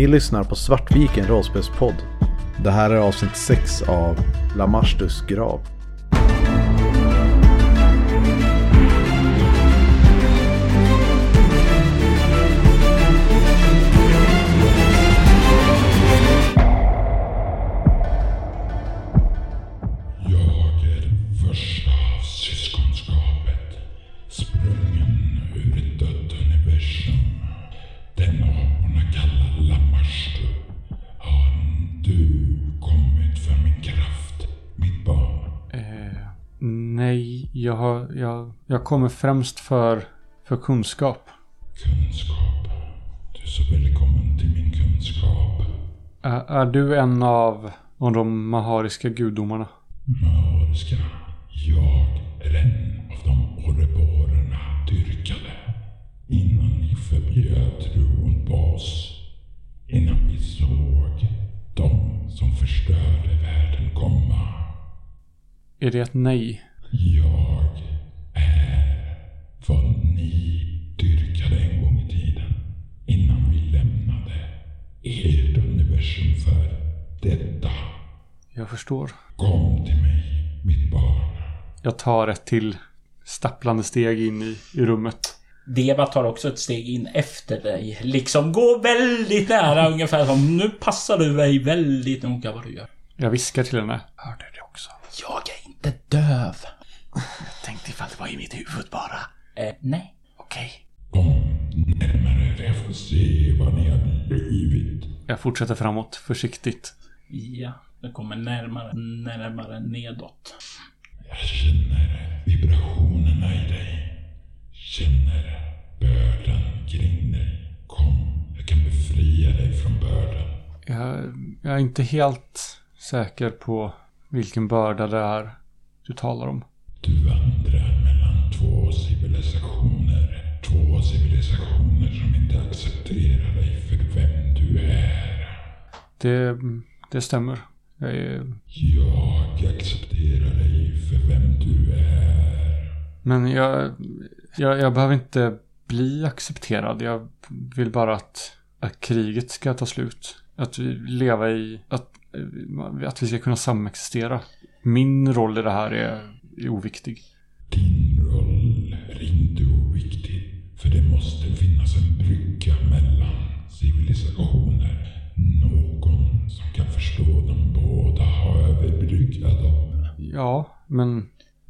Ni lyssnar på Svartviken rollspelspodd. Det här är avsnitt 6 av Lamarstus grav. Jag, kommer främst för, för kunskap. Kunskap. Du är så välkommen till min kunskap. Är, är du en av, av de mahariska gudomarna? Mahariska. Jag är en av de orreborerna dyrkade. Innan ni förbjöd tron på oss. Innan vi såg de som förstörde världen komma. Är det ett nej? Jag förstår. Kom till mig, mitt barn. Jag tar ett till stapplande steg in i, i rummet. Deva tar också ett steg in efter dig. Liksom går väldigt nära ungefär som nu passar du mig väldigt noga vad du gör. Jag viskar till henne. Hörde det också? Jag är inte döv. Tänkte ifall det var i mitt huvud bara. Eh, nej. Okej. Kom närmare jag får se vad ni har blivit. Jag fortsätter framåt, försiktigt. Ja, det kommer närmare, närmare nedåt. Jag känner vibrationerna i dig. Känner bördan kring dig. Kom, jag kan befria dig från bördan. Jag, jag är inte helt säker på vilken börda det är du talar om. Du vandrar mellan två civilisationer. Två civilisationer som inte accepterar dig för vem du är. Det, det stämmer. Jag är, Jag accepterar dig för vem du är. men jag, jag, jag behöver inte bli accepterad. Jag vill bara att, att kriget ska ta slut. Att vi leva i... Att, att vi ska kunna samexistera. Min roll i det här är, är oviktig. Din roll är inte oviktig. För det måste finnas en brygga mellan civilisationer. Förstå dem båda och överbrygga dem. Ja, men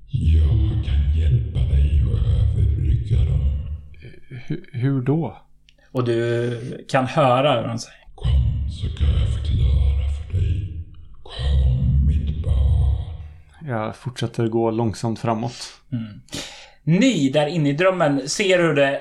Jag kan hjälpa dig att överbrygga dem. hu, hur då? Och du kan höra hur han säger. Kom så kan jag förklara för dig. Kom mitt barn. Jag fortsätter gå långsamt framåt. Ni där inne i drömmen ser hur det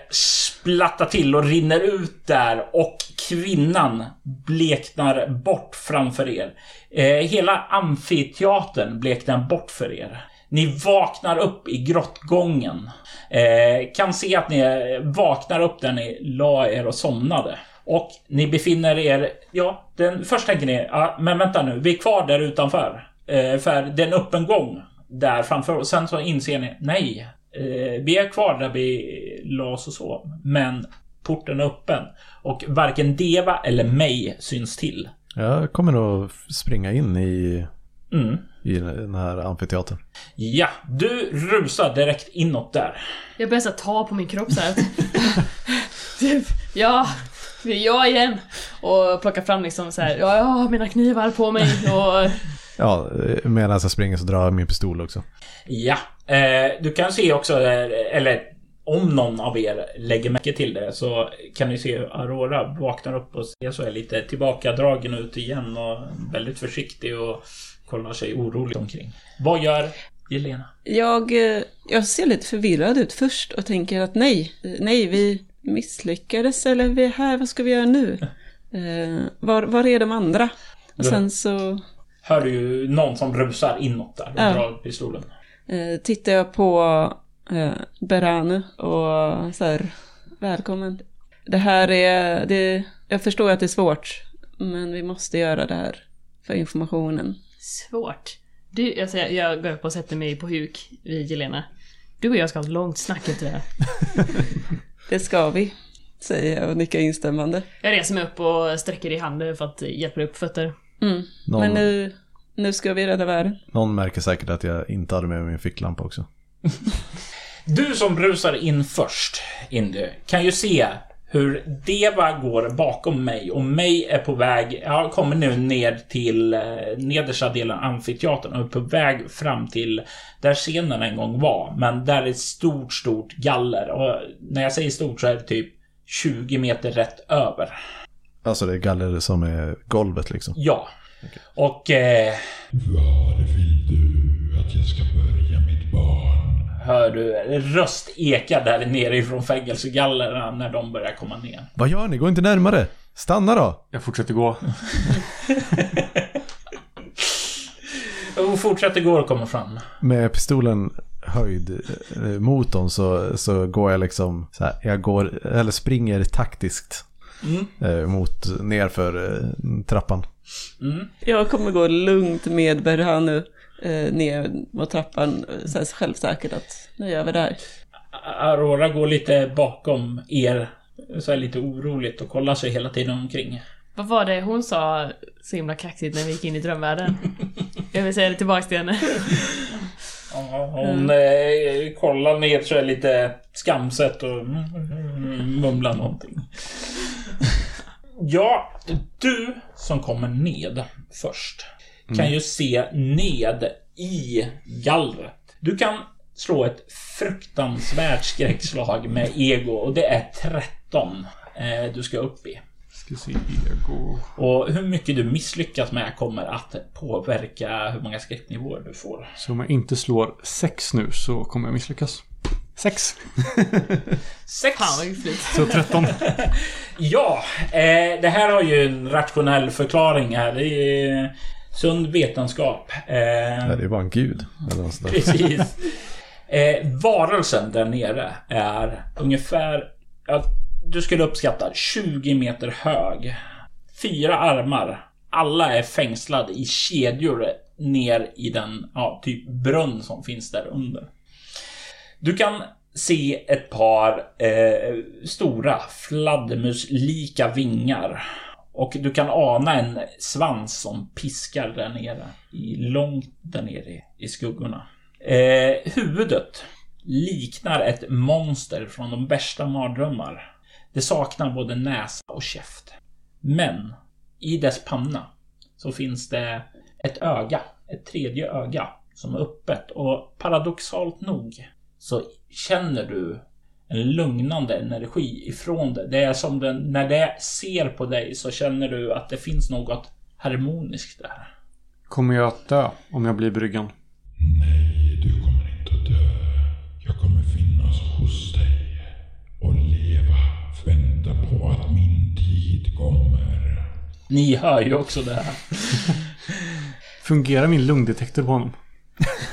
splattar till och rinner ut där och kvinnan bleknar bort framför er. Eh, hela amfiteatern bleknar bort för er. Ni vaknar upp i grottgången. Eh, kan se att ni eh, vaknar upp där ni la er och somnade. Och ni befinner er, ja, den, först tänker ni, ah, ja, men vänta nu, vi är kvar där utanför. Eh, för det är en öppen gång där framför och Sen så inser ni, nej, eh, vi är kvar där vi la oss och sov. Men porten är öppen. Och varken Deva eller mig syns till. Jag kommer nog springa in i, Mm. i den här amfiteatern. Ja, du rusar direkt inåt där. Jag börjar så ta på min kropp så här. typ, ja, det är jag igen. Och plocka fram liksom så här, ja, jag har mina knivar på mig och... Ja, medan jag springer så drar jag min pistol också. Ja, eh, du kan se också, eh, eller om någon av er lägger märke till det så kan ni se hur Aurora vaknar upp och ser så är lite tillbakadragen ut igen och väldigt försiktig och kollar sig oroligt omkring. Vad gör Jelena? Jag, eh, jag ser lite förvirrad ut först och tänker att nej, eh, nej, vi misslyckades eller vi är här, vad ska vi göra nu? Eh, var, var är de andra? Och sen så Hör du ju någon som rusar inåt där och Ja. drar pistolen. eh, tittar jag på eh, Beranu och så här, välkommen. Det här är, det, jag förstår att det är svårt, men vi måste göra det här för informationen. Svårt. Du, alltså jag, jag går upp och sätter mig på huk vid Jelena. Du och jag ska ha ett långt snack efter det här. Det ska vi. säger jag och nickar instämmande. Jag reser mig upp och sträcker i handen för att hjälpa upp fötter. Mm. Någon, Men nu, nu ska vi rädda världen. någon märker säkert att jag inte hade med mig min ficklampa också. Du som rusar in först, Indy, kan ju se hur Deva går bakom mig och mig är på väg, jag kommer nu ner till eh, nedersta delen av amfiteatern och är på väg fram till där scenen en gång var. Men där är ett stort, stort galler och när jag säger stort så är det typ 20 meter rätt över. Alltså det är galler som är golvet liksom. Ja. Och eh, Var vill du att jag ska börja mitt barn? hör du röst eka där nere ifrån fängelsegallerna när de börjar komma ner. Vad gör ni? Gå inte närmare! Stanna då! Jag fortsätter gå. Och fortsätter gå och kommer fram. Med pistolen höjd eh, mot dem så, så går jag liksom så här, jag går, eller springer taktiskt Mm. eh, mot, nerför eh, trappan. Mm. Jag kommer gå lugnt med Berhanu eh, ner mot trappan, så här självsäkert att nu gör vi det här. Aurora går lite bakom er. Så här lite oroligt och kollar sig hela tiden omkring. Vad var det hon sa så himla kaxigt när vi gick in i drömvärlden? Jag vill säga det tillbaks till henne. Ja, hon eh, kollar ner så är lite skamset och mm, mumlar någonting. Ja, du som kommer ned först kan ju se ned i gallret. Du kan slå ett fruktansvärt skräckslag med ego och det är 13 eh, du ska upp i. Ska se, ego. Och hur mycket du misslyckas med kommer att påverka hur många skräcknivåer du får. Så om jag inte slår sex nu så kommer jag misslyckas. Sex. Sex! Fan. Så 13. Ja, eh, det här har ju en rationell förklaring här. Det är sund vetenskap. Eh, Nej, det är bara en gud. Precis. Eh, varelsen där nere är ungefär... Ja, du skulle uppskatta 20 meter hög. Fyra armar. Alla är fängslade i kedjor ner i den ja, typ brunn som finns där under. Du kan se ett par eh, stora fladdermuslika vingar. Och du kan ana en svans som piskar där nere. I, långt där nere i, skuggorna. Eh, huvudet liknar ett monster från de värsta mardrömmar. Det saknar både näsa och käft. Men i dess panna så finns det ett öga, ett tredje öga som är öppet och paradoxalt nog så känner du en lugnande energi ifrån det. Det är som den, när det ser på dig så känner du att det finns något harmoniskt där. Kommer jag att dö om jag blir bryggan? Nej, Ni hör ju också det här. Fungerar min lungdetektor på honom?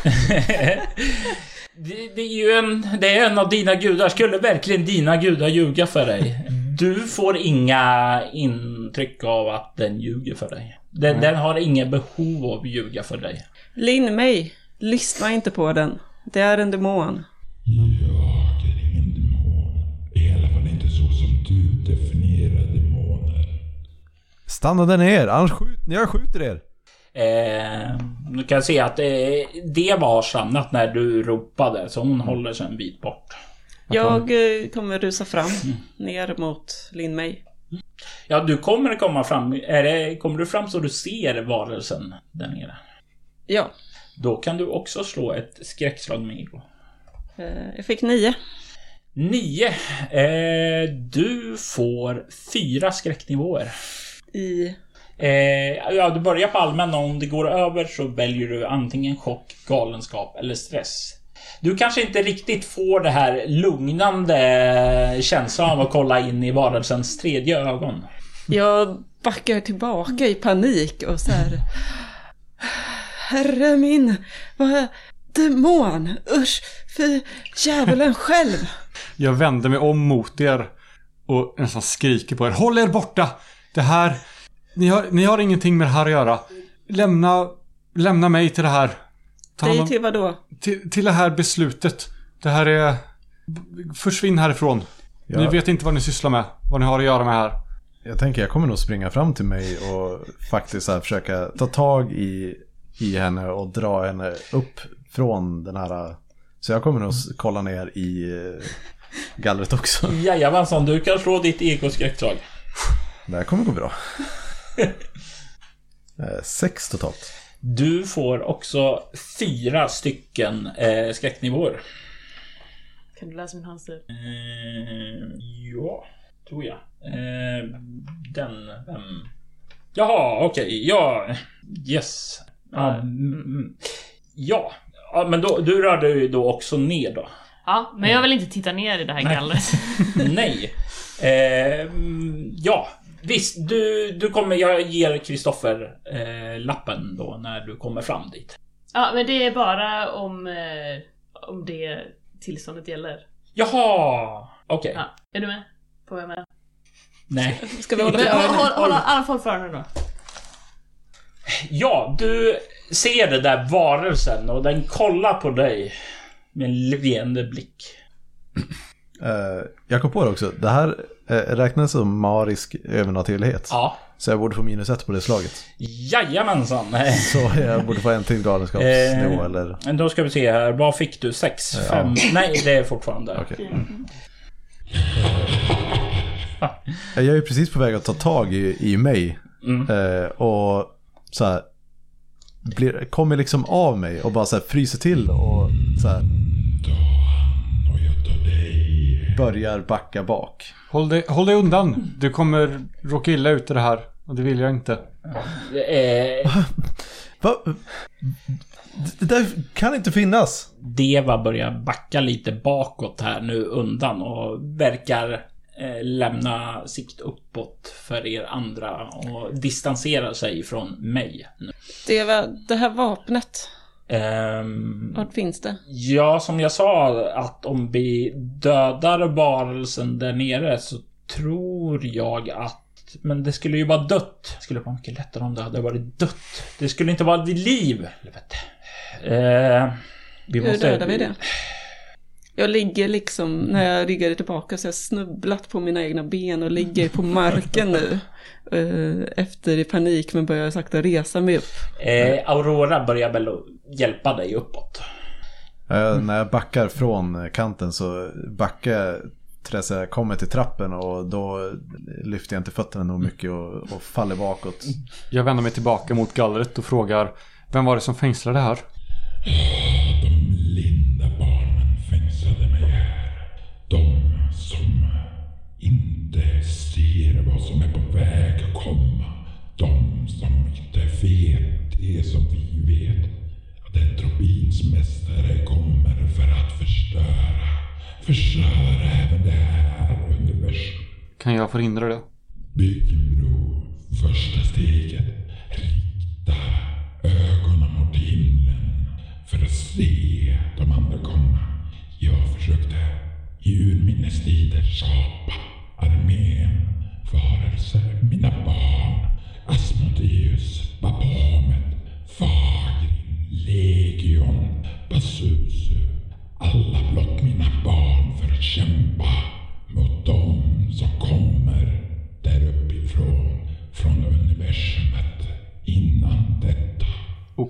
Det, det är ju en, det är en av dina gudar. Skulle verkligen dina gudar ljuga för dig? Du får inga intryck av att den ljuger för dig. Den, den har inget behov av att ljuga för dig. Linn mig, lyssna inte på den. Det är en demon. Jag Stanna där ner, annars skjut, jag skjuter er! Eh, du kan se att eh, det var stannat när du ropade, så hon håller sig en bit bort. Jag eh, kommer rusa fram, ner mot Linn mig. Ja, du kommer komma fram. Är det, kommer du fram så du ser varelsen där nere? Ja, Då kan du också slå ett skräckslag med ego. eh, jag fick nio. Nio. Eh, du får fyra skräcknivåer. I... Eh, ja, du börjar på allmänna. Om det går över så väljer du antingen chock, galenskap eller stress. Du kanske inte riktigt får det här lugnande känslan av att kolla in i varelsens tredje ögon. Jag backar tillbaka i panik och så här... Herre min, vad... Demon! Usch! Fy djävulen själv! Jag vänder mig om mot er och nästan skriker på er. Håll er borta! Det här... Ni har, ni har ingenting med det här att göra. Lämna... Lämna mig till det här. Ta Dig till vad då? till, till det här beslutet. Det här är... Försvinn härifrån. Jag, Ni vet inte vad ni sysslar med. Vad ni har att göra med här. jag tänker jag kommer nog springa fram till mig och faktiskt här försöka ta tag i, i henne och dra henne upp från den här. Så jag kommer nog kolla ner i eh, gallret också. Jajamensan, du kan slå ditt ekoskräckdrag. Det här kommer gå bra. Eh, Sex totalt. Du får också fyra stycken eh, skräcknivåer. Kan du läsa min handstil? Eh, ja, tror jag. Eh, den, vem? Jaha, okej, ja. Yes. Ja, mm, mm. ja. ja, men då, du rörde ju då också ner då. Ja, men jag vill inte titta ner i det här Nej. gallret. Nej. Eh, mm, ja, visst. Du, du kommer, jag ger Kristoffer eh, lappen då när du kommer fram dit. Ja, men det är bara om, eh, om det tillståndet gäller. Jaha! Okej. Ja, är du med? Får jag med? Nej. Ska vi hålla för håll, håll, håll, håll för öronen då. Ja, du ser den där varelsen och den kollar på dig med en leende blick. Eh, jag kom på det också. Det här räknas som marisk övernaturlighet. Ja. Så jag borde få minus ett på det slaget. Jajamensan. Så jag borde få en till galenskapsnivå Eh, eller... Då ska vi se här. Vad fick du? Sex? Ja. Fem? Nej, det är fortfarande. Okej. Jag är ju precis på väg att ta tag i, i mig. Mm. Eh, och så här, blir, kommer liksom av mig och bara så här fryser till och så här, börjar backa bak. Håll dig, håll dig undan. Du kommer råka illa ut i det här. Och det vill jag inte. Eh, Va? Det där kan inte finnas. Deva börjar backa lite bakåt här nu undan och verkar eh, lämna sikt uppåt för er andra och distansera sig från mig. nu. Var, det här vapnet, Ehm, vart finns det? ja, som jag sa att om vi dödar varelsen där nere så tror jag att men det skulle ju vara dött. Det skulle vara mycket lättare om det hade varit dött. Det skulle inte vara vid liv. Eh, vi Hur måste... dödar vi det? Jag ligger liksom, när jag riggade tillbaka så har jag snubblat på mina egna ben och ligger på marken nu. Eh, Efter i panik men börjar sakta resa mig upp. Eh, Aurora börjar väl hjälpa dig uppåt. Eh, när jag backar från kanten så backar jag tills jag kommer till trappen och då lyfter jag inte fötterna nog mycket och, och faller bakåt. Jag vänder mig tillbaka mot gallret och frågar Vem var det som fängslade här? Kan jag förhindra det? Bygg en bro. Första steget. Rikta ögonen mot himlen för att se de andra komma. Jag försökte i urminnes tider skapa armén, varelser, mina barn. Asmodeus, Bapomet, Fagrin, Legion, Basusu. Alla blott mina barn för att kämpa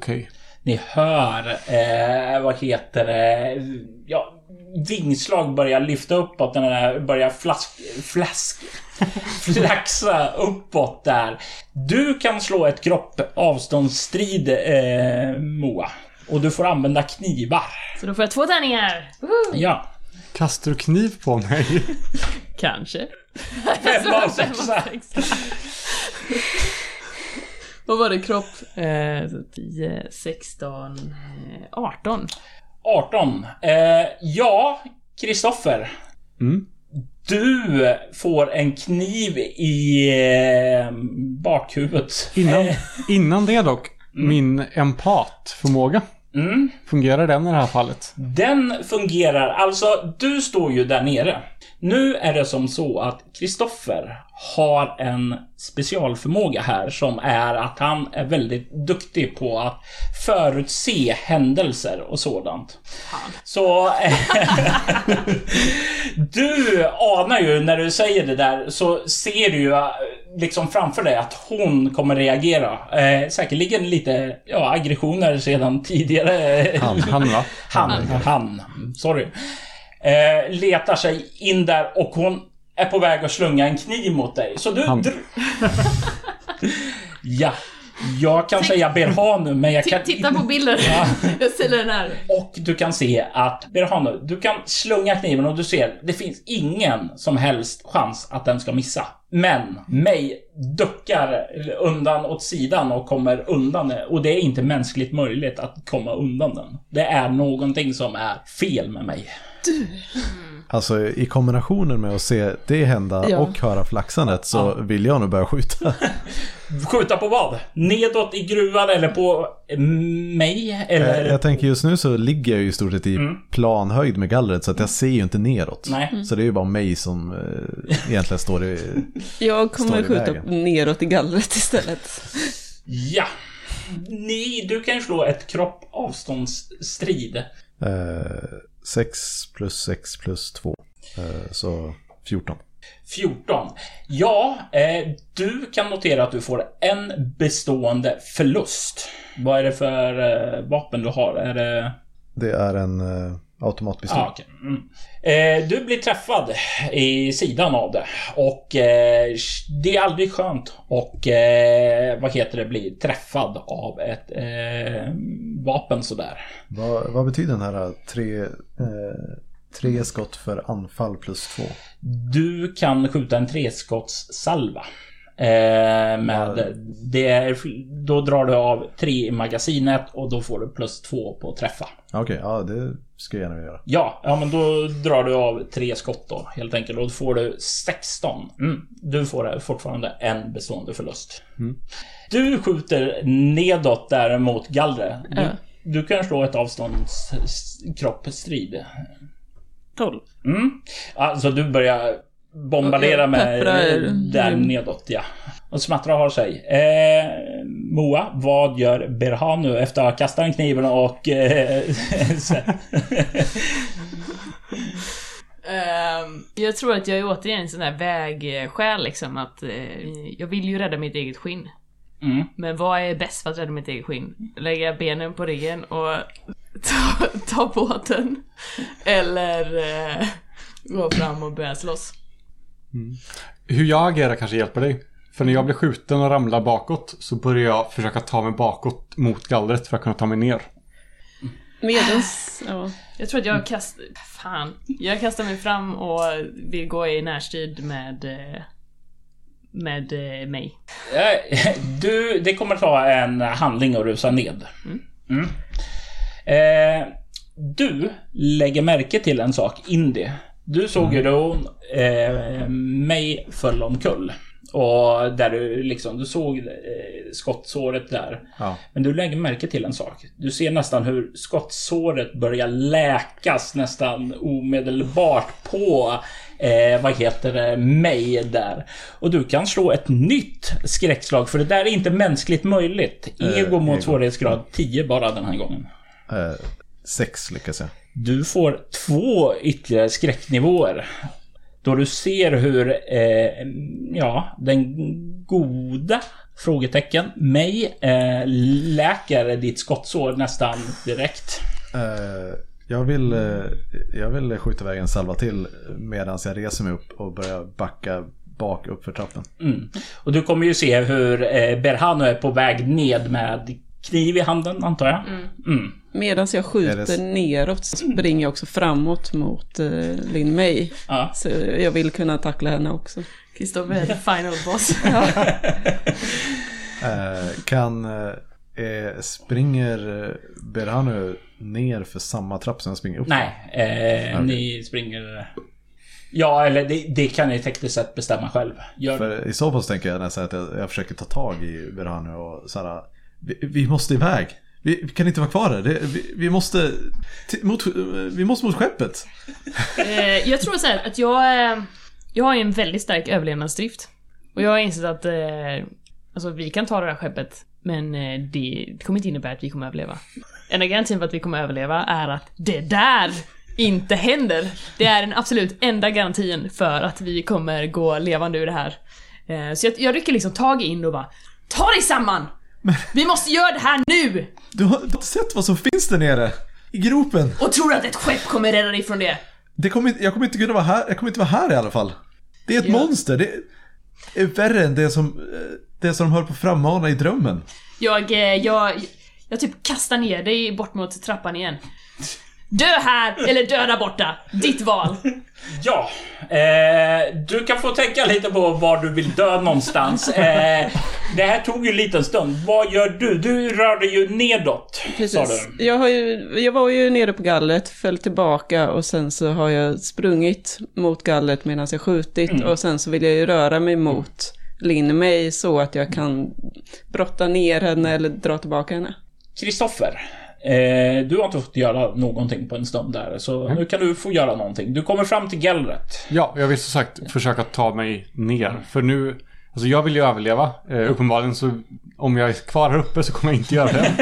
Okej. Ni hör, eh, vad heter det, ja, vingslag börjar lyfta uppåt, den där börjar flask, flask, flaxa uppåt där. Du kan slå ett kropp avståndsstrid, eh, Moa. Och du får använda knivar. Så då får jag två tärningar! Woho! Ja. Kastar du kniv på mig? Kanske. Fem av Fem av sexa. Vad var det kropp? Eh, så 10, 16, eh, 18. 18. Eh, ja, Kristoffer. Mm. Du får en kniv i eh, bakhuvudet. Innan, innan det dock. Min empatförmåga. Mm. Fungerar den i det här fallet? Den fungerar, alltså du står ju där nere. Nu är det som så att Kristoffer har en specialförmåga här som är att han är väldigt duktig på att förutse händelser och sådant. Så... du anar ju när du säger det där så ser du ju liksom framför dig att hon kommer reagera. Eh, säkerligen lite ja, aggressioner sedan tidigare. Han, han va? Han, han, sorry. Eh, letar sig in där och hon är på väg att slunga en kniv mot dig. Så du... Han. ja. Jag kan säga Berhanu, men jag kan... Titta på bilden. Ja. Jag ställer den här. Och du kan se att Berhanu, du kan slunga kniven och du ser, det finns ingen som helst chans att den ska missa. Men mig duckar undan åt sidan och kommer undan det. Och det är inte mänskligt möjligt att komma undan den. Det är någonting som är fel med mig. Alltså i kombinationen med att se det hända Ja. och höra flaxandet så vill jag nog börja skjuta. Skjuta på vad? Nedåt i gruvan eller på eh, mig? Eller? Jag tänker just nu så ligger jag ju i stort sett i planhöjd med gallret så att jag ser ju inte neråt. Nej. Så det är ju bara mig som eh, egentligen står i... Jag kommer i skjuta vägen. neråt i gallret istället. Ja. Ni, du kan ju slå ett kropp avståndsstrid. Eh, 6 plus 6 plus 2. Eh, så 14. 14. Ja, eh, du kan notera att du får en bestående förlust. Vad är det för eh, vapen du har? Är det... Det är en automatpistol. Ah, okej. mm. eh, du blir träffad i sidan av det. Och eh, det är aldrig skönt och eh, vad heter det, bli träffad av ett eh, vapen sådär. Vad, vad betyder den här tre, eh, tre skott för anfall plus 2? Du kan skjuta en treskottssalva. Eh, med, det är, då drar du av tre i magasinet och då får du plus två på att träffa. Okej, ja det ska jag gärna göra. Ja, ja men då drar du av tre skott då helt enkelt och då får du 16. Mm. Du får fortfarande en bestående förlust. Du skjuter nedåt där mot gallret. Du, Ja. du kan slå ett avståndskroppsstrid. 12. Mm. Alltså du börjar bombardera Och med pepprar. där Mm. nedåt, ja. Och smattrar har sig. Eh, Moa, vad gör Berhanu efter att ha kastat den kniven och... Eh, Ehm, jag tror att jag är återigen en sån där vägskäl liksom att eh, jag vill ju rädda mitt eget skinn. mm. Men vad är bäst för att rädda mitt eget skinn? Lägga benen på ryggen och ta, ta båten? Eller eh, gå fram och börja slåss? Hur jag agerar kanske hjälper dig. För när jag blir skjuten och ramlar bakåt så börjar jag försöka ta mig bakåt mot gallret för att kunna ta mig ner. Medans, ja. Jag tror att jag kastar... Fan. Jag kastar mig fram och vill gå i närstrid med... eh, Med eh, mig. Eh, Du, det kommer ta en handling att rusa ned. Mm. Eh, du lägger märke till en sak, Indy. Du såg ju då eh, mig föll omkull. Och där du liksom, du såg eh, skottsåret där. Ja. Men du lägger märke till en sak. Du ser nästan hur skottsåret börjar läkas nästan omedelbart på eh, vad heter det, mig där. Och du kan slå ett nytt skräckslag för det där är inte mänskligt möjligt. Eh, Ego mot ego. svårighetsgrad 10 bara den här gången. Eh, sex lyckas jag. Du får två ytterligare skräcknivåer. Då du ser hur, eh, ja, den goda frågetecken, mig, eh, läker ditt skottsår nästan direkt. Eh, jag, vill, eh, jag vill skjuta iväg en salva till medan jag reser mig upp och börjar backa bak upp för trappen. Mm. Och du kommer ju se hur eh, Berhanu är på väg ned med kniv i handen, antar jag. Mm. Medans jag skjuter det- neråt så springer jag också framåt mot uh, Lin May. Ja. Så jag vill kunna tackla henne också. Kristoffer är the final boss. Eh, kan, eh, eh, springer eh, Berhanu ner för samma trapp som jag springer upp Nej, eh, ni springer... Ja, eller det, det kan ni tekniskt sett bestämma själv. Gör För i så fall så tänker jag nästan att jag, jag försöker ta tag i Berhanu och så här, vi, vi måste iväg. Vi, vi kan inte vara kvar här. Det, vi, vi, måste, mot, vi måste mot skeppet. Eh, jag tror så här att jag, eh, jag har ju en väldigt stark överlevnadsdrift. Och jag har insett att eh, alltså, vi kan ta det här skeppet, men eh, det kommer inte innebära att vi kommer överleva. Enda garantin för att vi kommer överleva är att det där inte händer. Det är den absolut enda garantin för att vi kommer gå levande ur det här. Så jag, jag rycker liksom tag in och bara Ta dig samman! Vi måste göra det här nu! Du har, du har sett vad som finns där nere? I gropen. Och tror att ett skepp kommer rädda dig från det? Det kommer, jag kommer inte kunna vara här. Jag kommer inte vara här i alla fall. Det är ett Ja. monster. Det är värre än det som, det som de höll på att frammana i drömmen. Jag, eh, jag, jag typ kastar ner dig bort mot trappan igen. Dö här eller dö där borta. Ditt val. Ja, eh, du kan få tänka lite på var du vill dö någonstans. Eh, det här tog ju en liten stund. Vad gör du? Du rörde ju nedåt, sa Precis. du. Jag, har ju, jag var ju nere på gallret, föll tillbaka och sen så har jag sprungit mot gallret medan jag skjutit Mm. och sen så vill jag ju röra mig mot Linn May så att jag kan brotta ner henne eller dra tillbaka henne. Kristoffer, eh, du har inte fått göra någonting på en stund där, så nu kan du få göra någonting. Du kommer fram till gallret. Ja, jag vill som sagt försöka ta mig ner. För nu, alltså jag vill ju överleva. Eh, uppenbarligen så om jag är kvar här uppe så kommer jag inte göra det.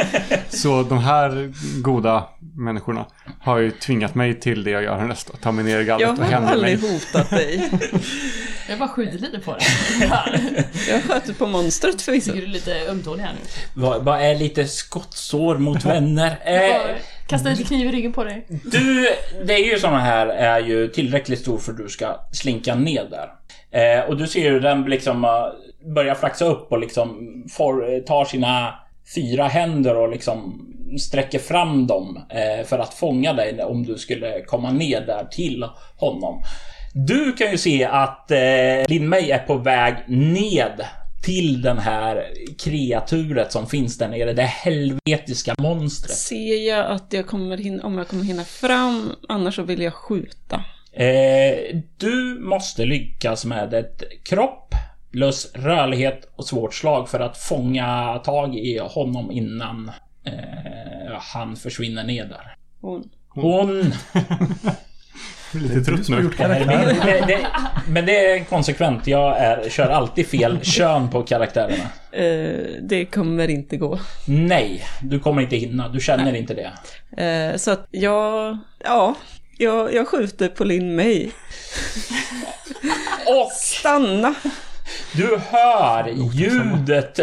så de här goda människorna har ju tvingat mig till det jag gör härnäst. Att ta mig ner i gallret Jag och har hänga aldrig mig. hotat dig. Jag bara skjuter lite på dig. Jag sköter på monstret förvisso. Tycker du är lite ömtålig här nu? Vad, vad är lite skottsår mot vänner? Jag Eh, bara kastar lite kniv i ryggen på dig. Du, det är ju såna här är ju tillräckligt stor för att du ska slinka ner där. Eh, och du ser ju den liksom uh, börjar flaxa upp och liksom får, eh, tar sina fyra händer och liksom sträcker fram dem eh, för att fånga dig om du skulle komma ner där till honom. Du kan ju se att eh, Lin May är på väg ned till den här kreaturet som finns där nere. Det helvetiska monstret. Ser jag att jag kommer hinna, om jag kommer hinna fram, annars så vill jag skjuta. Eh, du måste lyckas med ett kropp plus rörlighet och svårt slag för att fånga tag i honom innan eh, han försvinner ner där. Hon. Hon... Lite trött som har nu. det, men det är konsekvent. Jag är, kör alltid fel kön på karaktärerna. Eh, det kommer inte gå. Nej, du kommer inte hinna. Du känner inte det. Eh, så att jag, ja, jag, jag skjuter på Linn May. Och Stanna! Du hör ljudet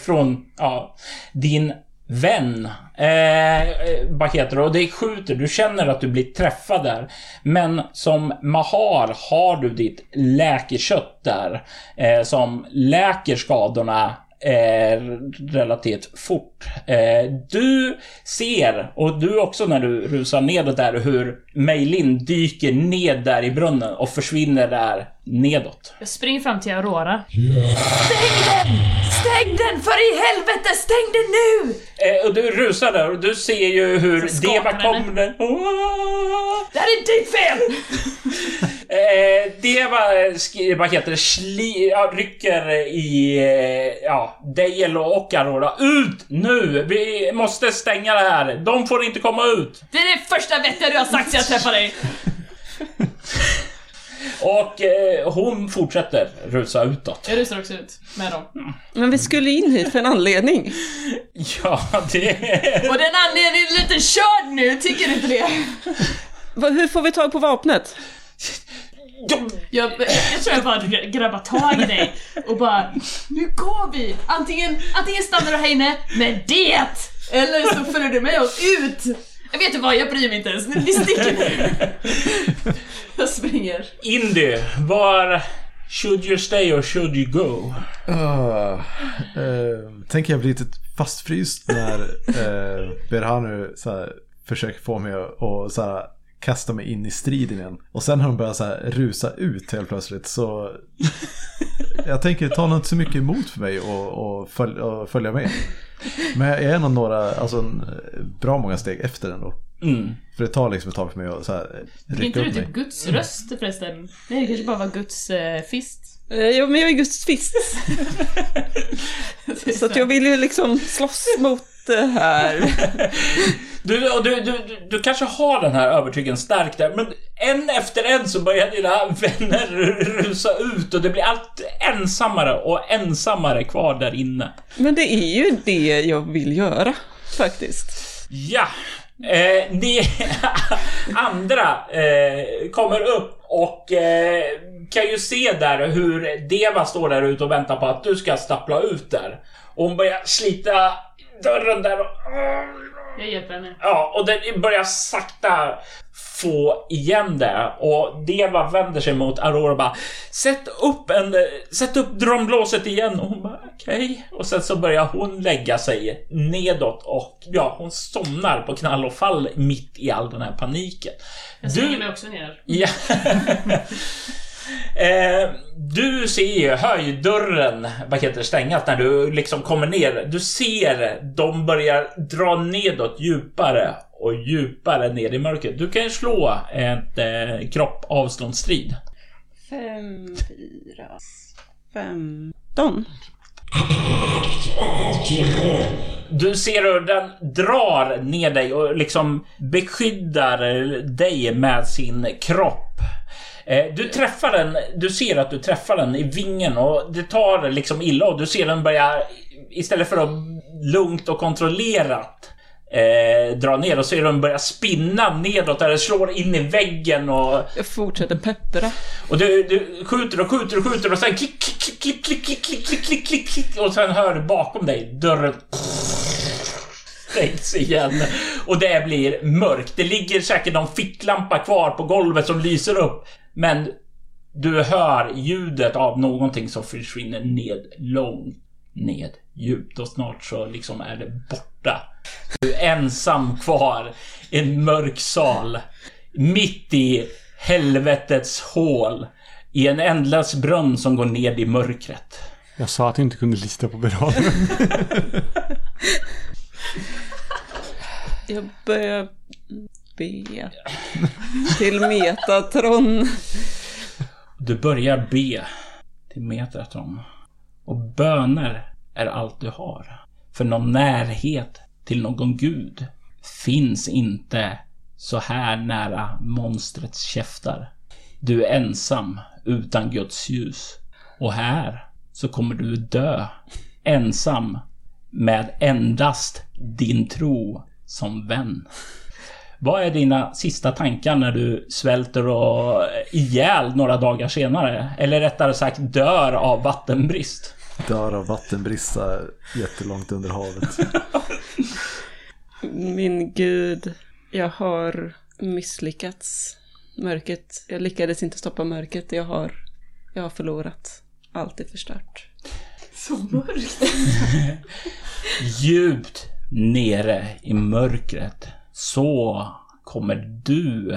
från ja, din vän. Eh, eh, vad heter det? Och det skjuter. Du känner att du blir träffad där. Men som Mahar har du ditt läkekött där. Eh, som läker skadorna eh, relativt fort. Eh, du ser, och du också när du rusar nedåt där, hur Meilin dyker ned där i brunnen och försvinner där nedåt. Jag springer fram till Aurora. Ja, Stäng den! Stäng den för i helvete! Stäng den nu! Eh, och du rusar där och du ser ju hur Deva kommer... Det här är ditt fel! Eh, Deva, sk- vad heter det, sli, ja, rycker i eh, ja, Dale och Aurora. Ut nu! Vi måste stänga det här. De får inte komma ut. Det är det första vettiga du har sagt sedan jag träffade dig. Och eh, hon fortsätter rusa utåt. Jag rusar också ut med dem. Men vi skulle in hit för en anledning. Ja, det... Och den anledningen är lite körd nu, tycker du inte det? Va, hur får vi tag på vapnet? Jag, jag tror jag bara gra- grabbar tag i dig och bara Nu går vi! Antingen, antingen stannar du här inne med det! Eller så följer du med oss ut! Jag vet inte vad, jag bryr mig inte ens. Vi sticker nu! Jag springer. Indy, var should you stay or should you go? Uh, uh, tänker jag blir lite fastfryst när uh, Berhanu så här, försöker få mig att och, så här, kasta mig in i striden igen. Och sen har de börjat så här, rusa ut helt plötsligt så jag tänker ta något så mycket emot för mig och, och, följ, och följa med. Men jag är nog några, alltså en, bra många steg efter ändå. Mm. För det tar liksom ett tag för mig att så här, Är rycka inte du upp mig. typ Guds röst förresten? Nej, det kanske bara var Guds eh, fist. Eh, ja, men jag är Guds fist. Så att jag vill ju liksom slåss mot det här. Du, och du, du, du, du kanske har den här övertygelsen stark där, men en efter en så börjar dina vänner rusa ut och det blir allt ensammare och ensammare kvar där inne. Men det är ju det jag vill göra, faktiskt. Ja, eh, ni andra eh, kommer upp och eh, kan ju se där hur Deva står där ute och väntar på att du ska stappla ut där. Och hon börjar slita dörren där och... Jag hjälper henne. Ja, och den börjar sakta få igen det. Och Deva vänder sig mot Aurora och bara Sätt upp en... Sätt upp drömblåset igen. Och hon bara okej. Och sen så börjar hon lägga sig nedåt och ja, hon somnar på knall och fall mitt i all den här paniken. Jag slänger mig också ner. Ja. Eh, du ser ju heter det, stängas när du liksom kommer ner. Du ser de börjar dra nedåt djupare och djupare ner i mörkret. Du kan ju slå ett eh, kropp avståndsstrid. Fem, fyra, femton. Du ser hur den drar ner dig och liksom beskyddar dig med sin kropp. Eh, Du träffar den, du ser att du träffar den i vingen och det tar liksom illa och du ser den börja istället för att lugnt och kontrollerat eh, dra ner och ser den börja spinna nedåt där det slår in i väggen och Jag fortsätter peppra. och du, du skjuter och skjuter och skjuter och sen klick, klick, klick, klick, klick, klick, klick, klick, klick, klick, klick och sen hör du bakom dig dörren stängs igen och det blir mörkt. Det ligger säkert någon ficklampa kvar på golvet som lyser upp, men du hör ljudet av någonting som försvinner ned, långt ned, djupt och snart så liksom är det borta. Du är ensam kvar i en mörk sal. Mitt i helvetets hål. I en ändlös brunn som går ned i mörkret. Jag sa att jag inte kunde lista på Berano. Jag börjar be till Metatron. Du börjar be till Metatron. Och böner är allt du har. För någon närhet till någon gud finns inte så här nära monstrets käftar. Du är ensam utan Guds ljus. Och här så kommer du dö ensam med endast din tro som vän. Vad är dina sista tankar när du svälter och ihjäl några dagar senare? Eller rättare sagt dör av vattenbrist? Dör av vattenbrist jättelångt under havet. Min gud, jag har misslyckats. Mörkret, jag lyckades inte stoppa mörkret. Jag har, jag har förlorat. Allt är förstört. Så mörkt. Djupt nere i mörkret så kommer du,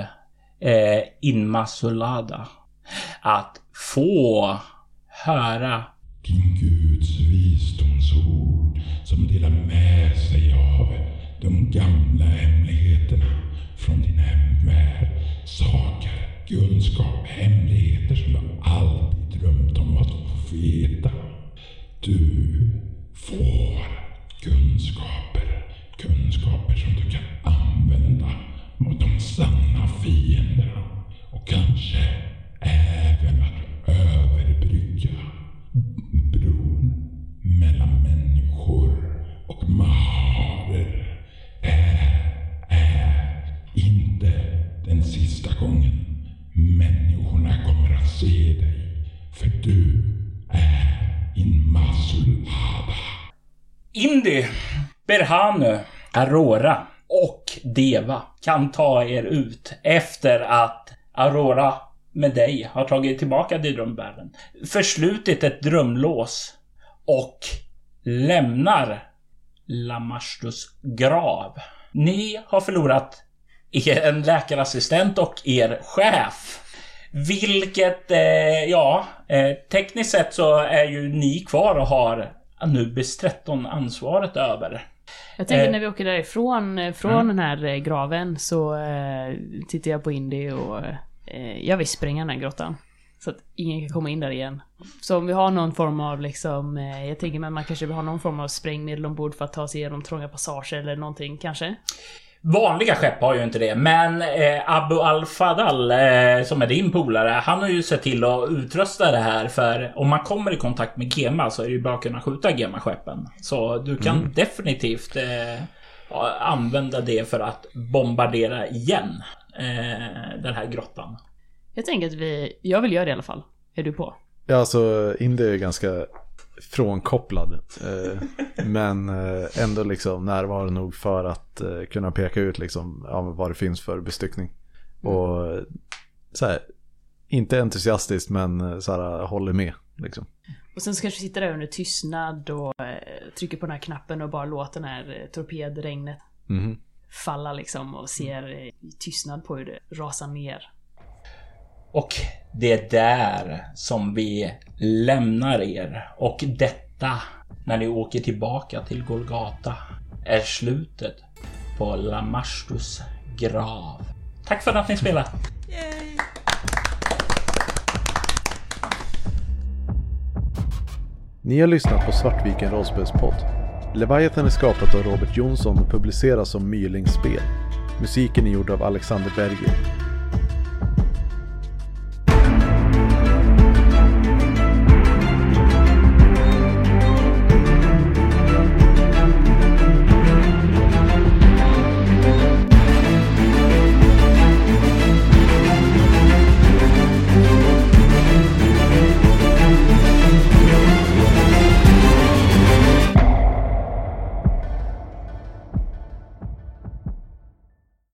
eh, Inmasulada, att få höra Din Guds visdomsord som delar med sig av de gamla hemligheterna från din hemvärld. Saker, kunskap, hemligheter som du alltid drömt om att få veta. Du får kunskaper. Kunskaper som du kan använda mot de sanna fienderna. Och kanske även att överbrygga bron mellan människor och maharer. Det här är inte den sista gången människorna kommer att se dig. För du är Inmasulada. Indy, Berhanu, Aurora och Deva kan ta er ut efter att Aurora med dig har tagit tillbaka till drömvärlden, förslutit ett drömlås och lämnar Lamastus grav. Ni har förlorat en läkarassistent och er chef. Vilket, eh, ja, eh, tekniskt sett så är ju ni kvar och har Anubis 13 ansvaret över. Jag tänker Eh. när vi åker därifrån, eh, från den här eh, graven, så eh, tittar jag på Indy och eh, jag vill spränga den här grottan. Så att ingen kan komma in där igen. Så om vi har någon form av liksom, jag tänker att man kanske vill ha någon form av sprängmedel ombord för att ta sig igenom trånga passager eller någonting kanske. Vanliga skepp har ju inte det, men eh, Abu Al-Fadal eh, som är din polare, han har ju sett till att utrusta det här för om man kommer i kontakt med Gema så är det ju bara att kunna skjuta Gema-skeppen. Så du kan definitivt eh, använda det för att bombardera igen eh, den här grottan. Jag tänker att vi, jag vill göra det i alla fall. Är du på? Ja, alltså Indy är ganska frånkopplad. Eh, men eh, ändå liksom närvarande nog för att eh, kunna peka ut liksom, ja, vad det finns för bestyckning. Och eh, så här, inte entusiastiskt men så här, håller med. Liksom. Och sen så kanske vi sitter där under tystnad och trycker på den här knappen och bara låter den här torpedregnet Mhm. falla liksom och ser i tystnad på hur det rasar ner. Och det är där som vi lämnar er. Och detta, när ni åker tillbaka till Golgata, är slutet på Lamastus grav. Tack för att ni spelade! Ni har lyssnat på Svartviken rollspelspodd. Leviathan är skapat av Robert Jonsson och publiceras som Mylings spel. Musiken är gjord av Alexander Berger.